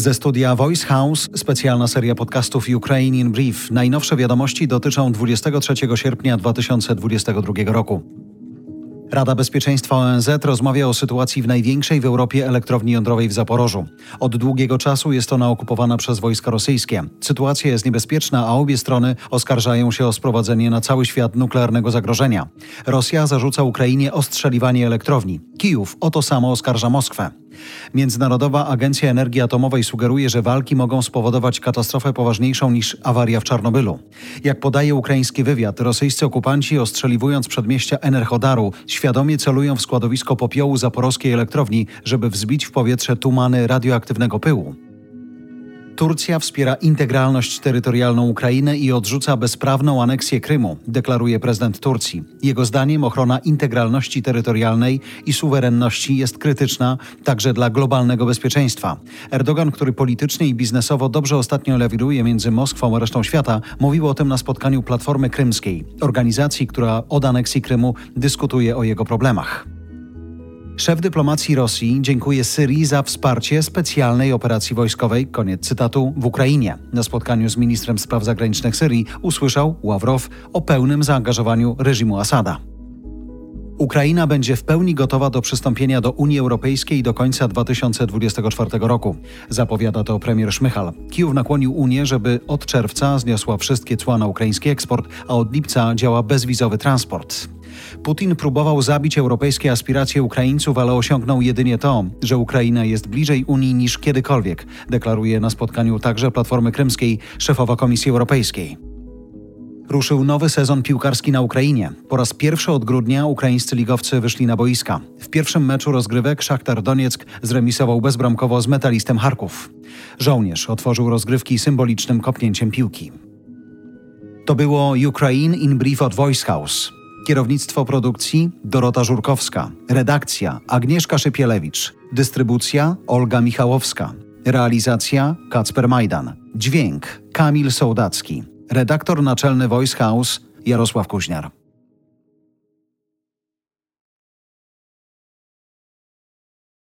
Ze studia Voice House specjalna seria podcastów Ukrainian Brief. Najnowsze wiadomości dotyczą 23 sierpnia 2022 roku. Rada Bezpieczeństwa ONZ rozmawia o sytuacji w największej w Europie elektrowni jądrowej w Zaporożu. Od długiego czasu jest ona okupowana przez wojska rosyjskie. Sytuacja jest niebezpieczna, a obie strony oskarżają się o sprowadzenie na cały świat nuklearnego zagrożenia. Rosja zarzuca Ukrainie ostrzeliwanie elektrowni. Kijów o to samo oskarża Moskwę. Międzynarodowa Agencja Energii Atomowej sugeruje, że walki mogą spowodować katastrofę poważniejszą niż awaria w Czarnobylu. Jak podaje ukraiński wywiad, rosyjscy okupanci ostrzeliwując przedmieścia Enerhodaru świadomie celują w składowisko popiołu zaporowskiej elektrowni, żeby wzbić w powietrze tumany radioaktywnego pyłu. Turcja wspiera integralność terytorialną Ukrainy i odrzuca bezprawną aneksję Krymu, deklaruje prezydent Turcji. Jego zdaniem ochrona integralności terytorialnej i suwerenności jest krytyczna także dla globalnego bezpieczeństwa. Erdogan, który politycznie i biznesowo dobrze ostatnio lewiruje między Moskwą a resztą świata, mówił o tym na spotkaniu Platformy Krymskiej, organizacji, która od aneksji Krymu dyskutuje o jego problemach. Szef dyplomacji Rosji dziękuje Syrii za wsparcie specjalnej operacji wojskowej, koniec cytatu, w Ukrainie. Na spotkaniu z ministrem spraw zagranicznych Syrii usłyszał Ławrow o pełnym zaangażowaniu reżimu Asada. Ukraina będzie w pełni gotowa do przystąpienia do Unii Europejskiej do końca 2024 roku. Zapowiada to premier Szmychal. Kijów nakłonił Unię, żeby od czerwca zniosła wszystkie cła na ukraiński eksport, a od lipca działa bezwizowy transport. Putin próbował zabić europejskie aspiracje Ukraińców, ale osiągnął jedynie to, że Ukraina jest bliżej Unii niż kiedykolwiek, deklaruje na spotkaniu także Platformy Krymskiej szefowa Komisji Europejskiej. Ruszył nowy sezon piłkarski na Ukrainie. Po raz pierwszy od grudnia ukraińscy ligowcy wyszli na boiska. W pierwszym meczu rozgrywek Szachtar Donieck zremisował bezbramkowo z metalistem Charków. Żołnierz otworzył rozgrywki symbolicznym kopnięciem piłki. To było Ukraine in Brief od Voice House. Kierownictwo produkcji Dorota Żurkowska. Redakcja Agnieszka Szypielewicz. Dystrybucja Olga Michałowska. Realizacja Kacper Majdan. Dźwięk Kamil Sołdacki. Redaktor naczelny Voice House Jarosław Kuźniar.